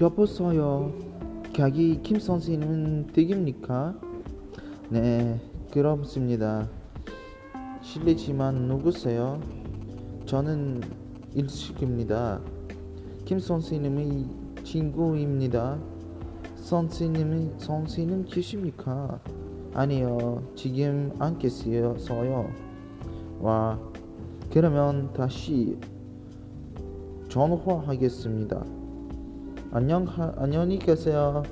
여보세요. 가기 김 선생님은 댁입니까? 네, 그렇습니다. 실례지만 누구세요? 저는 일식입니다. 김 선생님의 친구입니다. 선생님이 선생님 계십니까? 아니요, 지금 안 계세요. 와, 그러면 다시 전화하겠습니다. 안녕, 안녕히 계세요.